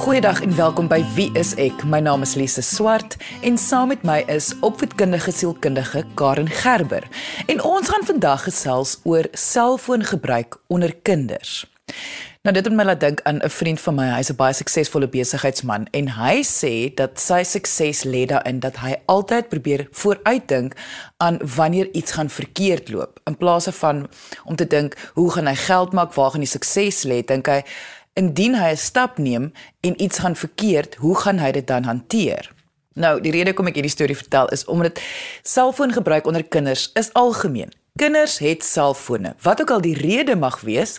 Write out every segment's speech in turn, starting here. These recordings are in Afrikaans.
Goeiedag en welkom by Wie is ek? My naam is Lise Swart en saam met my is opvoedkundige sielkundige Karen Gerber. En ons gaan vandag gesels oor selfoongebruik onder kinders. Nou dit het my laat dink aan 'n vriend van my. Hy's 'n baie suksesvolle besigheidsman en hy sê dat sy sukses lê daarin dat hy altyd probeer vooruitdink aan wanneer iets gaan verkeerd loop. In plaas van om te dink hoe gaan hy geld maak, waar gaan die sukses lê, dink hy indien hy 'n stap neem en iets gaan verkeerd, hoe gaan hy dit dan hanteer? Nou, die rede hoekom ek hierdie storie vertel is omdat selfoongebruik onder kinders is algemeen. Kinders het selfone. Wat ook al die rede mag wees,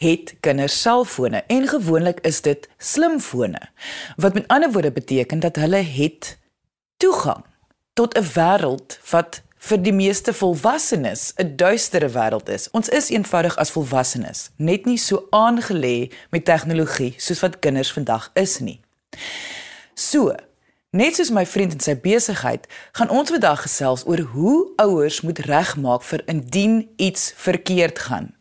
het kinders selfone en gewoonlik is dit slimfone. Wat met ander woorde beteken dat hulle het toegang tot 'n wêreld wat vir die meeste volwassenes 'n duistere wêreld is. Ons is eenvoudig as volwassenes net nie so aangelê met tegnologie soos wat kinders vandag is nie. So, net soos my vriend en sy besigheid, gaan ons vandag gesels oor hoe ouers moet regmaak vir indien iets verkeerd gaan.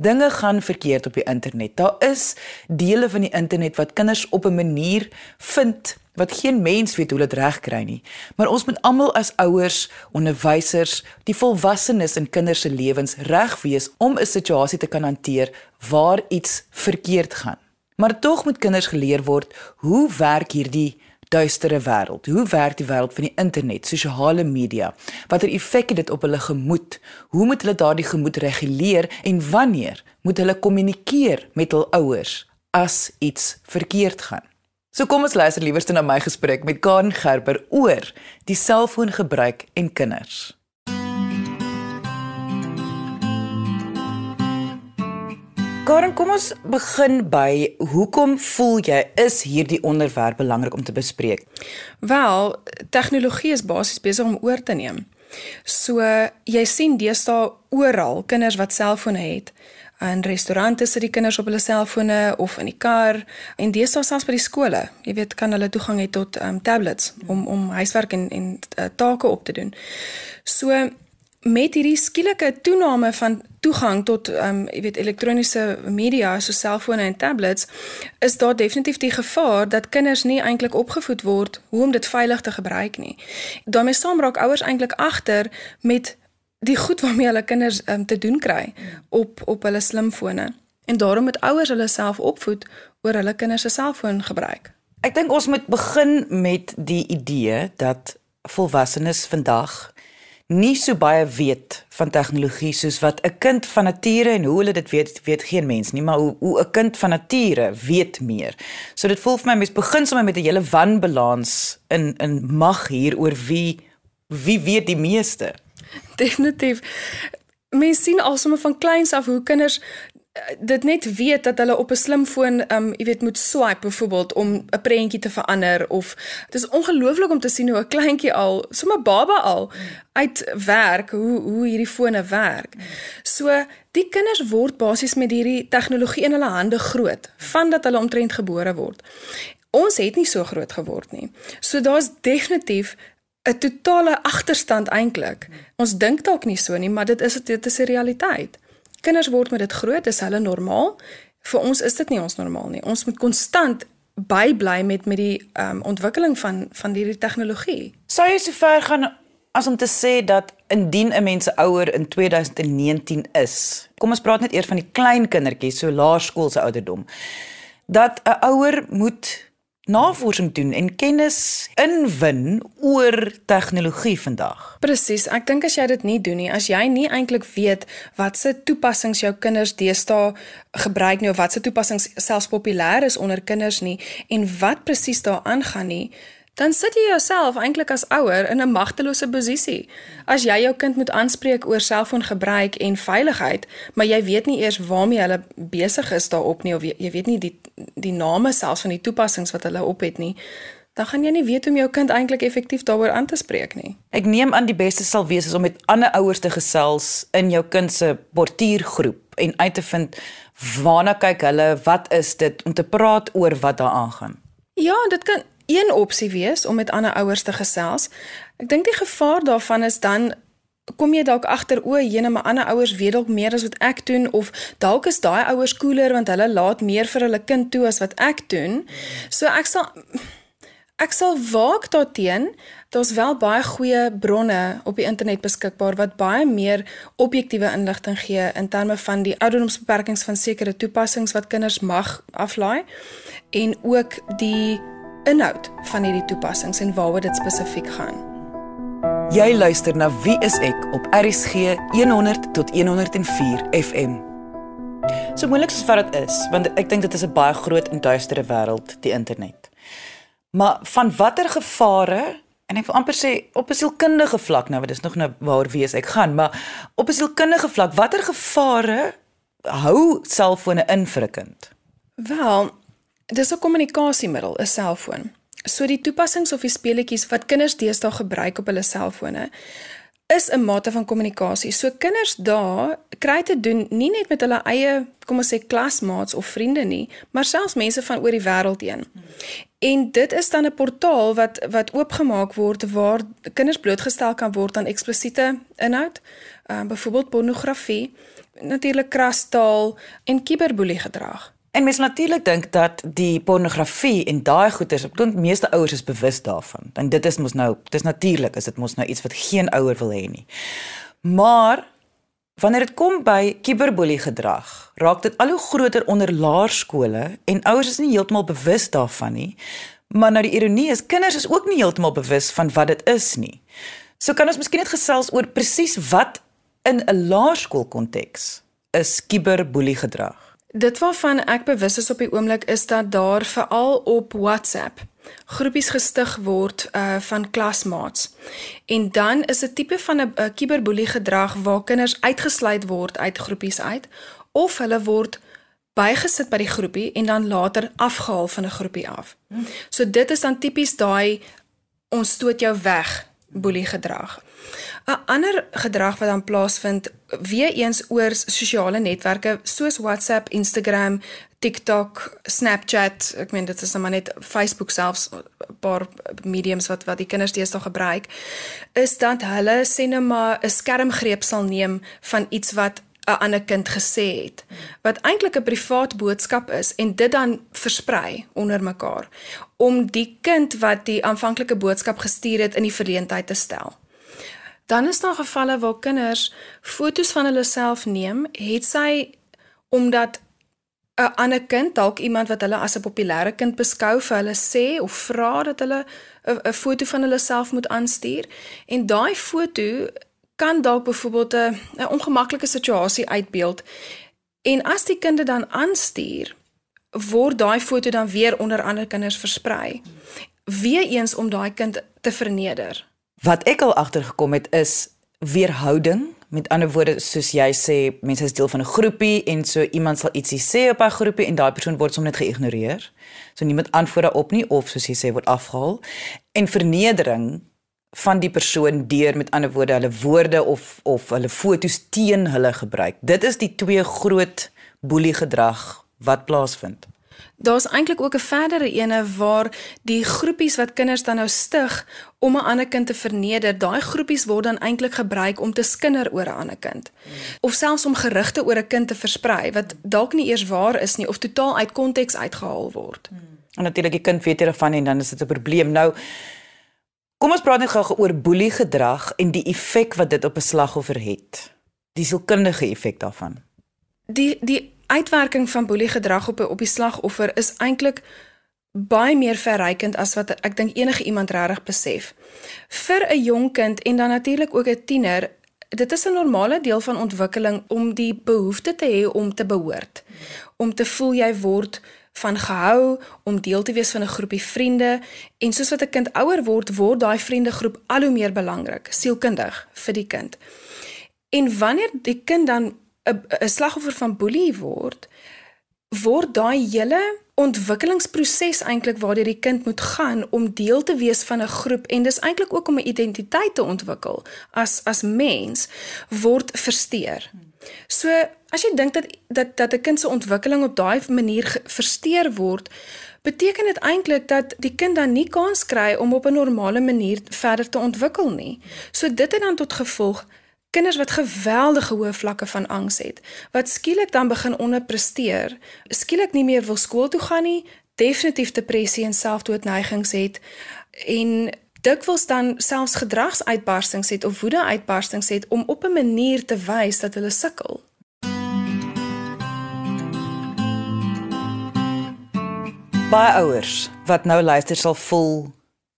Dinge gaan verkeerd op die internet. Daar is dele van die internet wat kinders op 'n manier vind wat geen mens weet hoe dit regkry nie. Maar ons moet almal as ouers, onderwysers, die volwassenes in kinders se lewens reg wees om 'n situasie te kan hanteer waar iets verkeerd gaan. Maar tog moet kinders geleer word hoe werk hierdie duistere wêreld? Hoe werk die wêreld van die internet, sosiale media? Watter effek het dit op hulle gemoed? Hoe moet hulle daardie gemoed reguleer en wanneer moet hulle kommunikeer met hul ouers as iets verkeerd gaan? So kom ons luister liewerste na my gesprek met Karen Gerber oor die selfoongebruik en kinders. Karen, kom ons begin by hoekom voel jy is hierdie onderwerp belangrik om te bespreek? Wel, tegnologie is basies besig om oor te neem. So jy sien deesdae oral kinders wat selfone het in restaurante sit die kinders op hulle selfone of in die kar en deesdae selfs by die skole. Jy weet kan hulle toegang hê tot um, tablets om om huiswerk en en uh, take op te doen. So met hierdie skielike toename van toegang tot um jy weet elektroniese media soos selfone en tablets is daar definitief die gevaar dat kinders nie eintlik opgevoed word hoe om dit veilig te gebruik nie. daarmee saam raak ouers eintlik agter met die goed waarmee hulle kinders um, te doen kry op op hulle slimfone. En daarom moet ouers hulle self opvoed oor hulle kinders se selfoon gebruik. Ek dink ons moet begin met die idee dat volwassenes vandag nie so baie weet van tegnologie soos wat 'n kind van nature en hoe hulle dit weet weet geen mens nie maar hoe hoe 'n kind van nature weet meer. So dit voel vir my mens begin sommer met 'n hele wanbalans in in mag hier oor wie wie weet die meeste. Definitief. Mense sien alsomme van kleins af hoe kinders dit net weet dat hulle op 'n slimfoon, um, jy weet, moet swipe byvoorbeeld om 'n prentjie te verander of dis ongelooflik om te sien hoe 'n kleintjie al, sommer baba al uit werk hoe hoe hierdie fone werk. So die kinders word basies met hierdie tegnologie in hulle hande groot vandat hulle omtrent gebore word. Ons het nie so groot geword nie. So daar's definitief 'n totale agterstand eintlik. Ons dink dalk nie so nie, maar dit is dit is 'n realiteit. Kinders word met dit groot, dis hulle normaal. Vir ons is dit nie ons normaal nie. Ons moet konstant bybly met met die ehm um, ontwikkeling van van hierdie tegnologie. Sou jy sover gaan as om te sê dat indien 'n mens ouer in 2019 is. Kom ons praat net eers van die klein kindertjies, so laerskoolse ouderdom. Dat 'n ouer moet navorsing doen en kennis inwin oor tegnologie vandag. Presies, ek dink as jy dit nie doen nie, as jy nie eintlik weet wat se toepassings jou kinders deesdae gebruik nie of wat se toepassings selfs populêr is onder kinders nie en wat presies daar aangaan nie, dan sit jy jouself eintlik as ouer in 'n magtelose posisie. As jy jou kind moet aanspreek oor selfoongebruik en veiligheid, maar jy weet nie eers waarmee hulle besig is daarop nie of jy weet nie die die name selfs van die toepassings wat hulle op het nie, dan gaan jy nie weet hoe om jou kind eintlik effektief daaroor aan te spreek nie. Ek neem aan die beste sal wees om met ander ouers te gesels in jou kind se portuïergroep en uit te vind waarna kyk hulle, wat is dit om te praat oor wat daar aangaan. Ja, dit kan een opsie wees om met ander ouers te gesels. Ek dink die gevaar daarvan is dan kom jy dalk agter o, jene my ander ouers weet dalk meer as wat ek doen of dalk is daai ouers koeler want hulle laat meer vir hulle kind toe as wat ek doen. So ek sal ek sal waak daarteen. Daar's wel baie goeie bronne op die internet beskikbaar wat baie meer objektiewe inligting gee in terme van die ouderdomsbeperkings van sekere toepassings wat kinders mag aflaai en ook die inhoud van hierdie toepassings en waaroor dit spesifiek gaan. Jy luister na Wie is ek op RCG 100 tot 104 FM. So moeilik soos wat dit is, want ek dink dit is 'n baie groot en duistere wêreld, die internet. Maar van watter gevare en ek wil amper sê op 'n sielkundige vlak nou, want dit is nog nou waar wie is ek gaan, maar op 'n sielkundige vlak, watter gevare hou selfone in vir 'n kind? Wel, dis 'n kommunikasiemiddel, 'n selfoon. So die toepassings of die speletjies wat kinders deesdae gebruik op hulle selfone is 'n mate van kommunikasie. So kinders daar kry te doen nie net met hulle eie, kom ons sê klasmaats of vriende nie, maar selfs mense van oor die wêreld heen. En dit is dan 'n portaal wat wat oopgemaak word waar kinders blootgestel kan word aan eksplisiete inhoud, ehm uh, byvoorbeeld pornografie, natuurlik krastaal en kiberboelie gedrag. En mens natuurlik dink dat die pornografie en daai goeters, ek dink meeste ouers is bewus daarvan. En dit is mos nou, dis natuurlik, is dit mos nou iets wat geen ouer wil hê nie. Maar wanneer dit kom by kiberboelie gedrag, raak dit al hoe groter onder laerskole en ouers is nie heeltemal bewus daarvan nie. Maar nou die ironie is kinders is ook nie heeltemal bewus van wat dit is nie. So kan ons miskien net gesels oor presies wat in 'n laerskool konteks is kiberboelie gedrag. Dit waarvan ek bewus is op die oomblik is dat daar veral op WhatsApp groepies gestig word uh van klasmaats. En dan is dit tipe van 'n kiberboelie gedrag waar kinders uitgesluit word uit groepies uit of hulle word bygesit by die groepie en dan later afgehaal van 'n groepie af. So dit is dan tipies daai ons stoot jou weg boelie gedrag. 'n ander gedrag wat dan plaasvind weer eens oor sosiale netwerke soos WhatsApp, Instagram, TikTok, Snapchat, ek meen dit is nou maar net Facebook selfs 'n paar mediums wat wat die kinders deesdae gebruik, is dat hulle sê net maar 'n skermgreep sal neem van iets wat 'n ander kind gesê het wat eintlik 'n privaat boodskap is en dit dan versprei onder mekaar om die kind wat die aanvanklike boodskap gestuur het in die verleentheid te stel. Dan is daar gevalle waar kinders foto's van hulle self neem, het sy omdat 'n ander kind, dalk iemand wat hulle as 'n populêre kind beskou, vir hulle sê of vra dat hulle 'n foto van hulle self moet aanstuur en daai foto kan dalk byvoorbeeld 'n ongemaklike situasie uitbeeld. En as die kinde dan aanstuur, word daai foto dan weer onder ander kinders versprei. Weereens om daai kind te verneder. Wat ek al agtergekom het is weerhouding. Met ander woorde, soos jy sê, mense is deel van 'n groepie en so iemand sal ietsie sê op 'n groepie en daai persoon word somnet geïgnoreer. So niemand antwoord daarop nie of soos jy sê word afgehaal. En vernedering van die persoon deur met ander woorde hulle woorde of of hulle fotos teen hulle gebruik. Dit is die twee groot boelie gedrag wat plaasvind. Daar's eintlik ook 'n verdere ene waar die groepies wat kinders dan nou stig om 'n ander kind te verneder, daai groepies word dan eintlik gebruik om te skinder oor 'n ander kind. Of selfs om gerugte oor 'n kind te versprei wat dalk nie eers waar is nie of totaal uit konteks uitgehaal word. En natuurlik die kind weet hiervan en dan is dit 'n probleem. Nou kom ons praat net gou oor boelie gedrag en die effek wat dit op 'n slagoffer het. Die sielkundige effek daarvan. Die die uitwerking van boelie gedrag op op die slagoffer is eintlik baie meer verrykend as wat ek dink enige iemand regtig besef. Vir 'n jong kind en dan natuurlik ook 'n tiener, dit is 'n normale deel van ontwikkeling om die behoefte te hê om te behoort. Om te voel jy word van gehou om deel te wees van 'n groepie vriende en soos wat 'n kind ouer word, word daai vriendegroep al hoe meer belangrik, sielkundig vir die kind. En wanneer die kind dan 'n slagoffer van boelie word, word daai hele ontwikkelingsproses eintlik waardeur die kind moet gaan om deel te wees van 'n groep en dis eintlik ook om 'n identiteit te ontwikkel as as mens word versteur. So as jy dink dat dat dat 'n kind se ontwikkeling op daai manier versteur word, beteken dit eintlik dat die kind dan nie kans kry om op 'n normale manier verder te ontwikkel nie. So dit het dan tot gevolg kinders wat geweldige hoë vlakke van angs het, wat skielik dan begin onderpresteer, skielik nie meer wil skool toe gaan nie, definitief depressie en selfdoodneigings het en dikwels dan selfs gedragsuitbarstings het of woedeuitbarstings het om op 'n manier te wys dat hulle sukkel. Baie ouers wat nou luister sal voel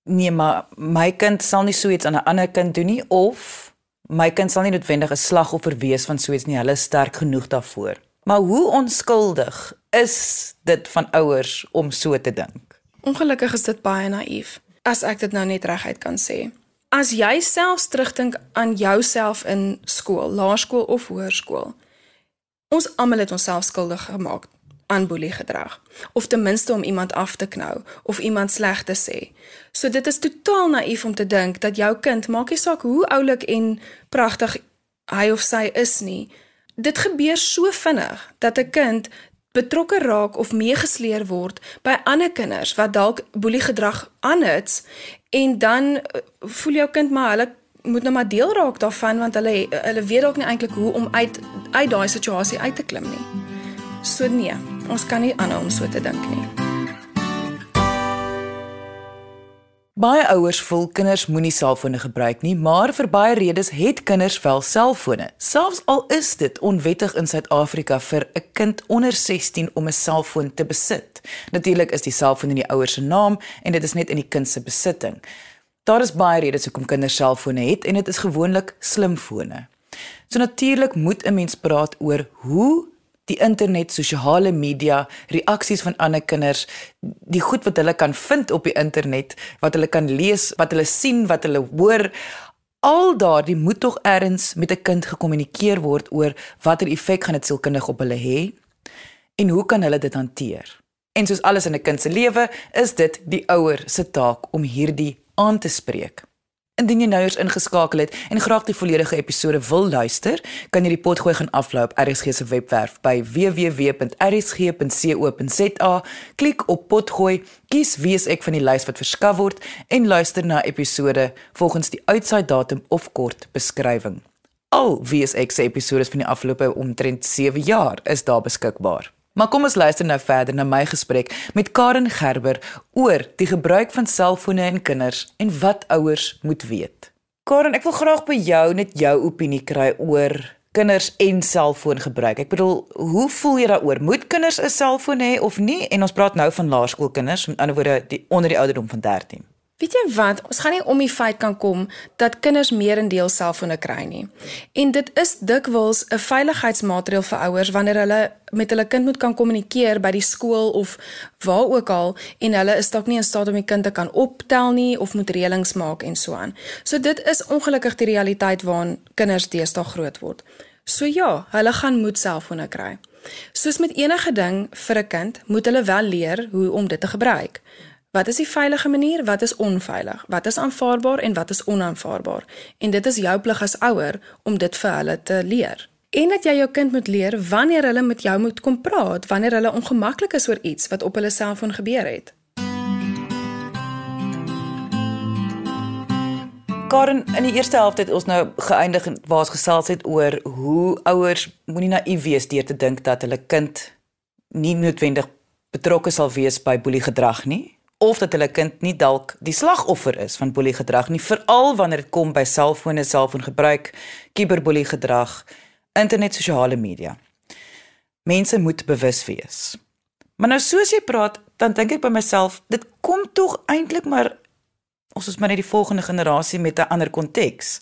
nee, maar my kind sal nie so iets aan 'n ander kind doen nie of my kind sal nie noodwendig 'n slagoffer wees van so iets nie. Hulle is sterk genoeg daarvoor. Maar hoe onskuldig is dit van ouers om so te dink? Ongelukkig is dit baie naïef as ek dit nou net reguit kan sê. As jy selfs terugdink aan jouself in skool, laerskool of hoërskool. Ons almal het onsself skuldig gemaak aan boelie gedrag of ten minste om iemand af te knou of iemand sleg te sê. So dit is totaal naïef om te dink dat jou kind, maak nie saak hoe oulik en pragtig hy of sy is nie, dit gebeur so vinnig dat 'n kind betrokke raak of meegesleer word by ander kinders wat dalk boelie gedrag aanhits en dan eh, voel jou kind maar hulle moet nou maar deel raak daarvan want hulle hulle weet dalk nie eintlik hoe om uit uit daai situasie uit te klim nie. So nee, ons kan nie aanhou om so te dink nie. Baie ouers voel kinders moenie selfone gebruik nie, maar vir baie redes het kinders wel selfone. Selfs al is dit onwettig in Suid-Afrika vir 'n kind onder 16 om 'n selfoon te besit. Natuurlik is die selfoon in die ouers se naam en dit is net in die kind se besitting. Daar is baie redes hoekom kinders selfone het en dit is gewoonlik slimfone. So natuurlik moet 'n mens praat oor hoe die internet, sosiale media, reaksies van ander kinders, die goed wat hulle kan vind op die internet, wat hulle kan lees, wat hulle sien, wat hulle hoor, al daardie moet tog ergens met 'n kind gekommunikeer word oor watter effek gaan dit sielkundig op hulle hê en hoe kan hulle dit hanteer. En soos alles in 'n kind se lewe, is dit die ouer se taak om hierdie aan te spreek. Indien jy nou eens ingeskakel het en graag die volledige episode wil luister, kan jy die potgooi gaan aflaai op RSG se webwerf by www.rsg.co.za. Klik op potgooi, kies wie is ek van die lys wat verskaf word en luister na episode volgens die uitsaai datum of kort beskrywing. Al wie is ek se episode van die afgelope omtrent 7 jaar is daar beskikbaar. Maar kom ons luister nou verder na my gesprek met Karen Gerber oor die gebruik van selfone in kinders en wat ouers moet weet. Karen, ek wil graag by jou net jou opinie kry oor kinders en selfoongebruik. Ek bedoel, hoe voel jy daaroor? Moet kinders 'n selfoon hê of nie? En ons praat nou van laerskoolkinders, met ander woorde, die onder die ouderdom van 13. Weet jy wat, ons gaan nie om die feit kan kom dat kinders meerendeel selfone kry nie. En dit is dikwels 'n veiligheidsmaatreël vir ouers wanneer hulle met hulle kind moet kan kommunikeer by die skool of waar ook al en hulle is dalk nie in staat om die kind te kan optel nie of moet reëlings maak en so aan. So dit is ongelukkig die realiteit waarin kinders deesdae groot word. So ja, hulle gaan moet selfone kry. Soos met enige ding vir 'n kind, moet hulle wel leer hoe om dit te gebruik. Wat is die veilige manier? Wat is onveilig? Wat is aanvaarbaar en wat is onaanvaarbaar? En dit is jou plig as ouer om dit vir hulle te leer. En dat jy jou kind moet leer wanneer hulle met jou moet kom praat, wanneer hulle ongemaklik is oor iets wat op hulle selfoon gebeur het. Karen, in die eerste helfte het ons nou geëindig waar ons gesels het oor hoe ouers moenie naïef wees deur te dink dat hulle kind nie noodwendig betrokke sal wees by boelie gedrag nie of dat hulle kind nie dalk die slagoffer is van boelie gedrag nie veral wanneer dit kom by selfone, selfoongebruik, kiberboelie gedrag, internet sosiale media. Mense moet bewus wees. Maar nou soos jy praat, dan dink ek by myself, dit kom tog eintlik maar ons is maar net die volgende generasie met 'n ander konteks.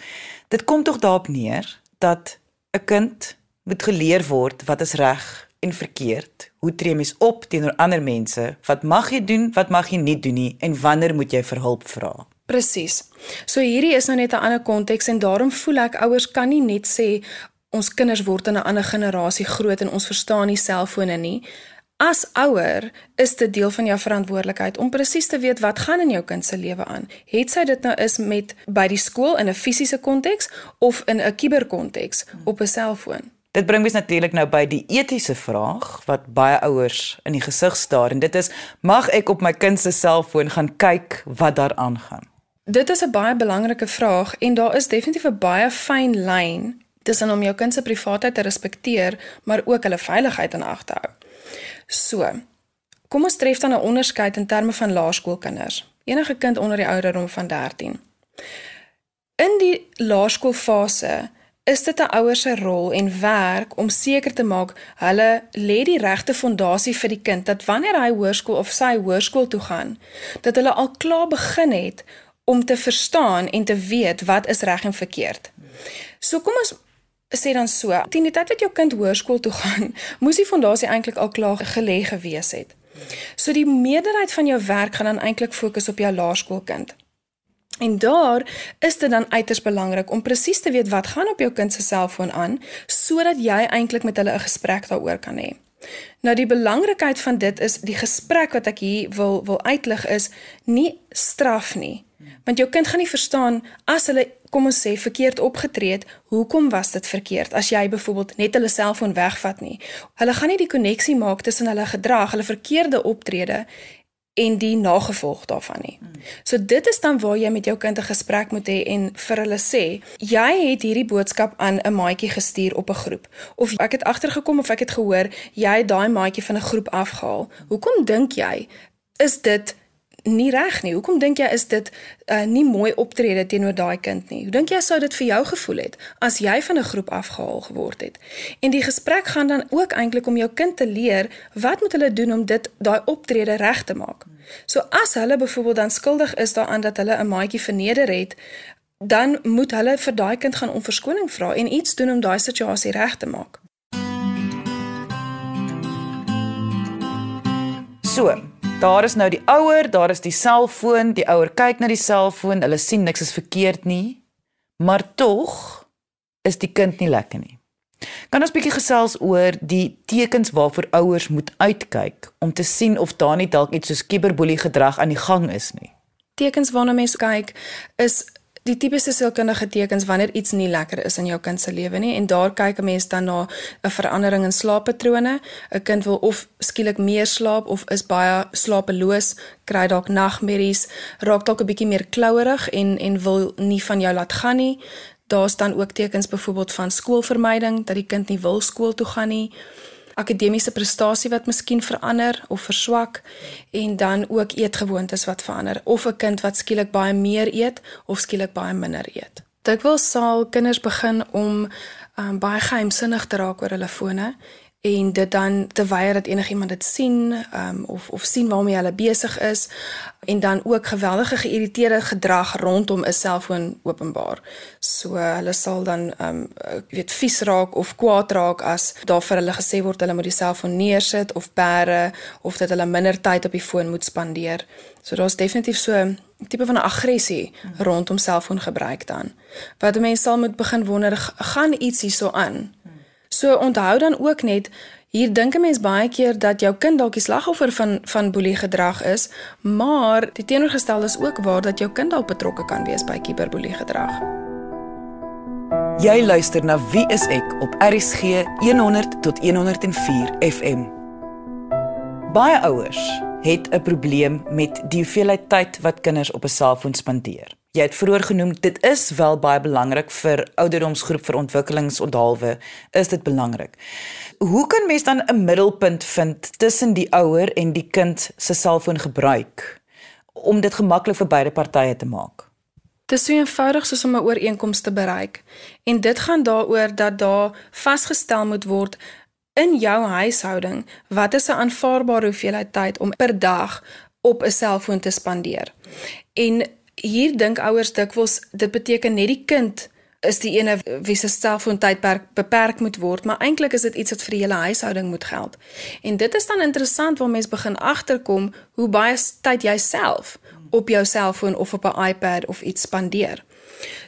Dit kom tog daarop neer dat 'n kind moet geleer word wat is reg en verkeerd. Hoe tree mens op teenoor ander mense? Wat mag jy doen, wat mag jy nie doen nie en wanneer moet jy vir hulp vra? Presies. So hierdie is nou net 'n ander konteks en daarom voel ek ouers kan nie net sê ons kinders word in 'n ander generasie groot en ons verstaan nie selfone nie. As ouer is dit deel van jou verantwoordelikheid om presies te weet wat gaan in jou kind se lewe aan. Het sy dit nou is met by die skool in 'n fisiese konteks of in 'n kuberkonteks op 'n selfoon? Dit bring mes natuurlik nou by die etiese vraag wat baie ouers in die gesig staar en dit is mag ek op my kind se selfoon gaan kyk wat daar aangaan? Dit is 'n baie belangrike vraag en daar is definitief 'n baie fyn lyn tussen om jou kind se privaatheid te respekteer, maar ook hulle veiligheid in ag te hou. So, kom ons tref dan 'n onderskeid in terme van laerskoolkinders. Enige kind onder die ouderdom van 13. In die laerskoolfase is dit 'n ouer se rol en werk om seker te maak hulle lê die regte fondasie vir die kind dat wanneer hy hoërskool of sy hoërskool toe gaan, dat hulle al klaar begin het om te verstaan en te weet wat is reg en verkeerd. So kom ons sê dan so, teen die tyd wat jou kind hoërskool toe gaan, moes die fondasie eintlik al klaar gelê gewees het. So die meerderheid van jou werk gaan dan eintlik fokus op jou laerskoolkind. En daar is dit dan uiters belangrik om presies te weet wat gaan op jou kind se selfoon aan sodat jy eintlik met hulle 'n gesprek daaroor kan hê. Nou die belangrikheid van dit is die gesprek wat ek hier wil wil uitlig is nie straf nie. Want jou kind gaan nie verstaan as hulle kom ons sê verkeerd opgetree het, hoekom was dit verkeerd as jy byvoorbeeld net hulle selfoon wegvat nie. Hulle gaan nie die koneksie maak tussen hulle gedrag, hulle verkeerde optrede en die nagevolg daarvan nie. So dit is dan waar jy met jou kind 'n gesprek moet hê en vir hulle sê, jy het hierdie boodskap aan 'n maatjie gestuur op 'n groep of ek het agtergekom of ek het gehoor jy het daai maatjie van 'n groep afgehaal. Hoekom dink jy is dit nie reg nie. Hoekom dink jy is dit uh, nie mooi optrede teenoor daai kind nie? Hoe dink jy sou dit vir jou gevoel het as jy van 'n groep afgehaal geword het? En die gesprek gaan dan ook eintlik om jou kind te leer wat moet hulle doen om dit daai optrede reg te maak. So as hulle byvoorbeeld dan skuldig is daaraan dat hulle 'n maatjie verneder het, dan moet hulle vir daai kind gaan om verskoning vra en iets doen om daai situasie reg te maak. So, Daar is nou die ouer, daar is die selfoon, die ouer kyk na die selfoon, hulle sien niks is verkeerd nie. Maar tog is die kind nie lekker nie. Kan ons bietjie gesels oor die tekens waarvoor ouers moet uitkyk om te sien of daar nie dalk iets soos kiberboelie gedrag aan die gang is nie. Tekens waarna mense kyk is die tipiese sielkundige tekens wanneer iets nie lekker is in jou kind se lewe nie en daar kyk 'n mens dan na 'n verandering in slaappatrone. 'n Kind wil of skielik meer slaap of is baie slapeloos, kry dalk nagmerries, raak dalk 'n bietjie meer klouerig en en wil nie van jou laat gaan nie. Daar's dan ook tekens byvoorbeeld van skoolvermyding dat die kind nie wil skool toe gaan nie akademiese prestasie wat miskien verander of verswak en dan ook eetgewoontes wat verander of 'n kind wat skielik baie meer eet of skielik baie minder eet. Dikwels sal kinders begin om um, baie geheimsinnig te raak oor hulle fone en dit dan te weier dat enigiemand dit sien um, of of sien waarmee hulle besig is en dan ook geweldige geïrriteerde gedrag rondom 'n selfoon openbaar. So hulle sal dan um weet vies raak of kwaad raak as daar vir hulle gesê word hulle moet die selfoon neersit of bære of dat hulle minder tyd op die foon moet spandeer. So daar's definitief so 'n tipe van 'n aggressie rondom selfoongebruik dan. Wat mense sal moet begin wonder gaan iets hierso aan. So onthou dan ook net hier dink 'n mens baie keer dat jou kind dalk die slagoffer van van boelie gedrag is, maar die teenoorgestelde is ook waar dat jou kind dalk betrokke kan wees by kiberboelie gedrag. Jy luister na Wie is ek op RCG 100 tot 104 FM. Baie ouers het 'n probleem met die hoeveelheid tyd wat kinders op 'n selfoon spandeer. Jy het vroeër genoem dit is wel baie belangrik vir ouderdomsgroep vir ontwikkelingsonthaalwe is dit belangrik. Hoe kan mens dan 'n middelpunt vind tussen die ouer en die kind se selfoon gebruik om dit gemaklik vir beide partye te maak? Dit is so eenvoudig soos om 'n ooreenkoms te bereik en dit gaan daaroor dat daar vasgestel moet word in jou huishouding wat is 'n aanvaarbare hoeveelheid tyd om per dag op 'n selfoon te spandeer. En hier dink ouers dikwels dit beteken net die kind is die ene wie se selfoontydperk beperk moet word, maar eintlik is dit iets wat vir die hele huishouding moet geld. En dit is dan interessant waar mense begin agterkom hoe baie tyd jy self op jou selfoon of op 'n iPad of iets spandeer.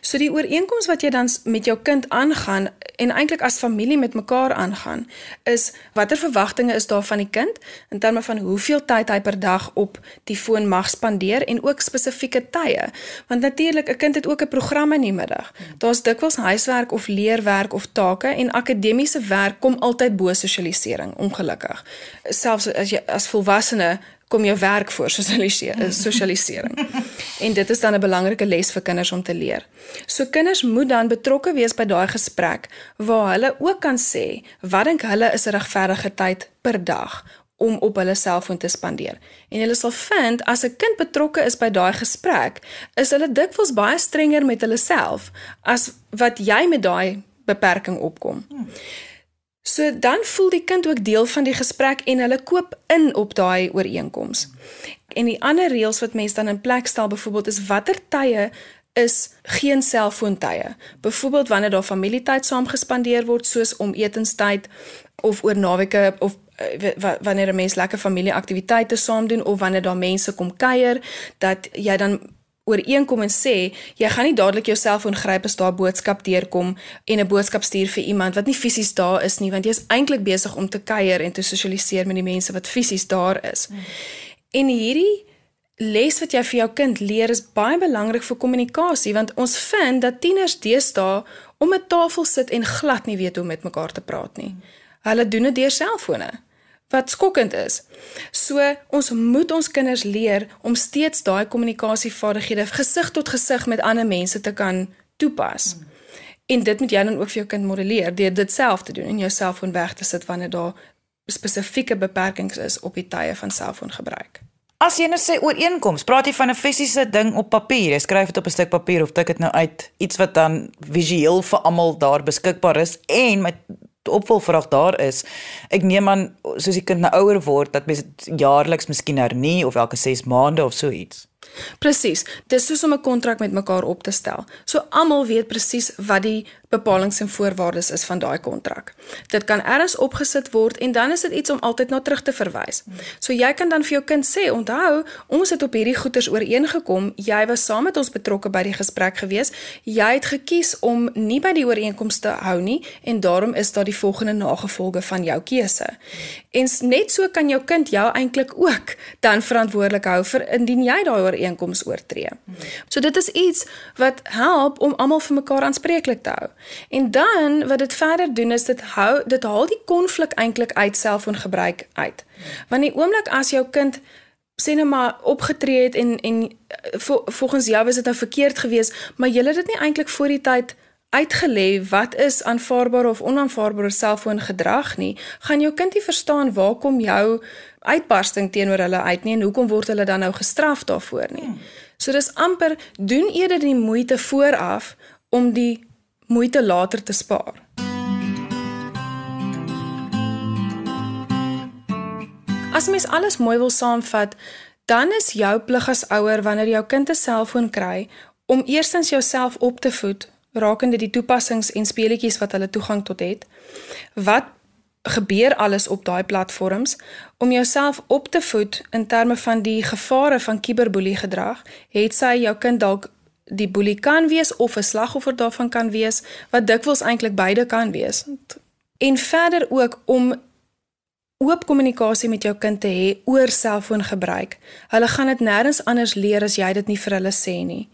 So die ooreenkoms wat jy dan met jou kind aangaan en eintlik as familie met mekaar aangaan, is watter verwagtinge is daar van die kind in terme van hoeveel tyd hy per dag op die foon mag spandeer en ook spesifieke tye. Want natuurlik 'n kind het ook 'n program in die middag. Daar's dikwels huiswerk of leerwerk of take en akademiese werk kom altyd bo sosialisering, ongelukkig. Selfs as jy as volwassene kom jou werk voor sosialisering. en dit is dan 'n belangrike les vir kinders om te leer. So kinders moet dan betrokke wees by daai gesprek waar hulle ook kan sê wat dink hulle is 'n regverdige tyd per dag om op hulle selfoon te spandeer. En hulle sal vind as 'n kind betrokke is by daai gesprek, is hulle dikwels baie strenger met hulle self as wat jy met daai beperking opkom. So dan voel die kind ook deel van die gesprek en hulle koop in op daai ooreenkoms. En die ander reëls wat mense dan in plek stel byvoorbeeld is watter tye is geen selfoontye. Byvoorbeeld wanneer daar familietyd saam gespandeer word soos om etenstyd of oor naweke of Eh, wanneer 'n mens lekker familieaktiwiteite saam doen of wanneer daar mense kom kuier dat jy dan ooreenkom en sê jy gaan nie dadelik jou selfoon gryp as daar 'n boodskap deurkom en 'n boodskap stuur vir iemand wat nie fisies daar is nie want jy is eintlik besig om te kuier en te sosialiseer met die mense wat fisies daar is. Hmm. En hierdie les wat jy vir jou kind leer is baie belangrik vir kommunikasie want ons vind dat tieners deesdae om 'n tafel sit en glad nie weet hoe om met mekaar te praat nie. Hulle doen dit deur selfone wat skokkend is. So ons moet ons kinders leer om steeds daai kommunikasievaardighede gesig tot gesig met ander mense te kan toepas. Hmm. En dit moet jy dan ook vir jou kind modelleer deur dit self te doen en jou selfoon weg te sit wanneer daar spesifieke beperkings is op die tye van selfoongebruik. As jy nou sê ooreenkoms, praat jy van 'n fisiese ding op papier. Jy skryf dit op 'n stuk papier of tik dit nou uit iets wat dan visueel vir almal daar beskikbaar is en met opvolgvraag daar is. Ek neem aan soos die kind nou ouer word dat mens jaarliks miskien hernie of elke 6 maande of so iets. Presies. Dis soos om 'n kontrak met mekaar op te stel. So almal weet presies wat die bepalinge en voorwaardes is van daai kontrak. Dit kan ergens opgesit word en dan is dit iets om altyd na terug te verwys. So jy kan dan vir jou kind sê, "Onthou, ons het op hierdie goeders ooreengekom. Jy was saam met ons betrokke by die gesprek gewees. Jy het gekies om nie by die ooreenkomste te hou nie en daarom is daar die volgende nagevolge van jou keuse." En net so kan jou kind jou eintlik ook dan verantwoordelik hou vir indien jy daai ooreenkoms oortree. So dit is iets wat help om almal vir mekaar aanspreeklik te hou. En dan wat dit verder doen is dit hou dit haal die konflik eintlik uit selfoongebruik uit. Want die oomblik as jou kind sê net maar opgetree het en en eh, volgens jou was dit nou verkeerd geweest, maar jy het dit nie eintlik voor die tyd uitgelê wat is aanvaarbaar of onaanvaarbare selfoongedrag nie, gaan jou kind nie verstaan waar kom jou uitbarsting teenoor hulle uit nie en hoekom word hulle dan nou gestraf daarvoor nie. So dis amper doen eerder die moeite vooraf om die moeite later te spaar. As mens alles mooi wil saamvat, dan is jou plig as ouer wanneer jou kind 'n selfoon kry om eerstens jouself op te voed rakende die toepassings en speletjies wat hulle toegang tot het. Wat gebeur alles op daai platforms om jouself op te voed in terme van die gevare van kiberboelie gedrag, het sy jou kind dalk die boelie kan wees of 'n slagoffer daarvan kan wees wat dikwels eintlik beide kan wees. En verder ook om oop kommunikasie met jou kind te hê oor selfoongebruik. Hulle gaan dit nêrens anders leer as jy dit nie vir hulle sê nie.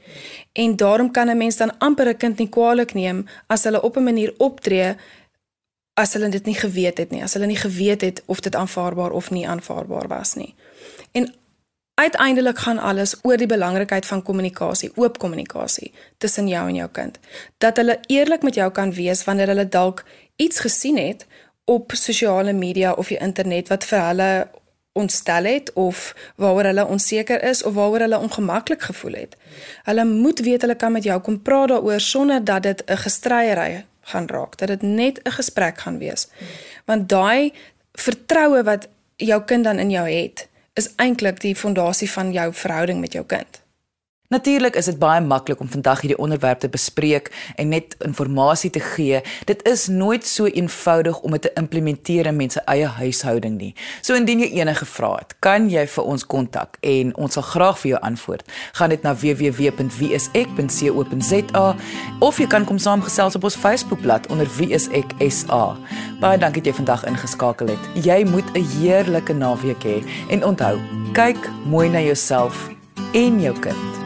En daarom kan 'n mens dan amper 'n kind nie kwaadlik neem as hulle op 'n manier optree as hulle dit nie geweet het nie, as hulle nie geweet het of dit aanvaarbaar of nie aanvaarbaar was nie. En Uiteindelik gaan alles oor die belangrikheid van kommunikasie, oop kommunikasie tussen jou en jou kind. Dat hulle eerlik met jou kan wees wanneer hulle dalk iets gesien het op sosiale media of die internet wat vir hulle ontstel het of waaroor hulle onseker is of waaroor hulle ongemaklik gevoel het. Hulle moet weet hulle kan met jou kom praat daaroor sonder dat dit 'n gestryery gaan raak, dat dit net 'n gesprek gaan wees. Want daai vertroue wat jou kind dan in jou het, is eintlik die fondasie van jou verhouding met jou kind. Natuurlik is dit baie maklik om vandag hierdie onderwerp te bespreek en net inligting te gee. Dit is nooit so eenvoudig om dit te implementeer in mense eie huishouding nie. So indien jy enige vrae het, kan jy vir ons kontak en ons sal graag vir jou antwoord. Gaan dit na www.wieisek.co.za of jy kan kom saamgesels op ons Facebookblad onder wieiseksa. Baie dankie dat jy vandag ingeskakel het. Jy moet 'n heerlike naweek hê en onthou, kyk mooi na jouself en jou kind.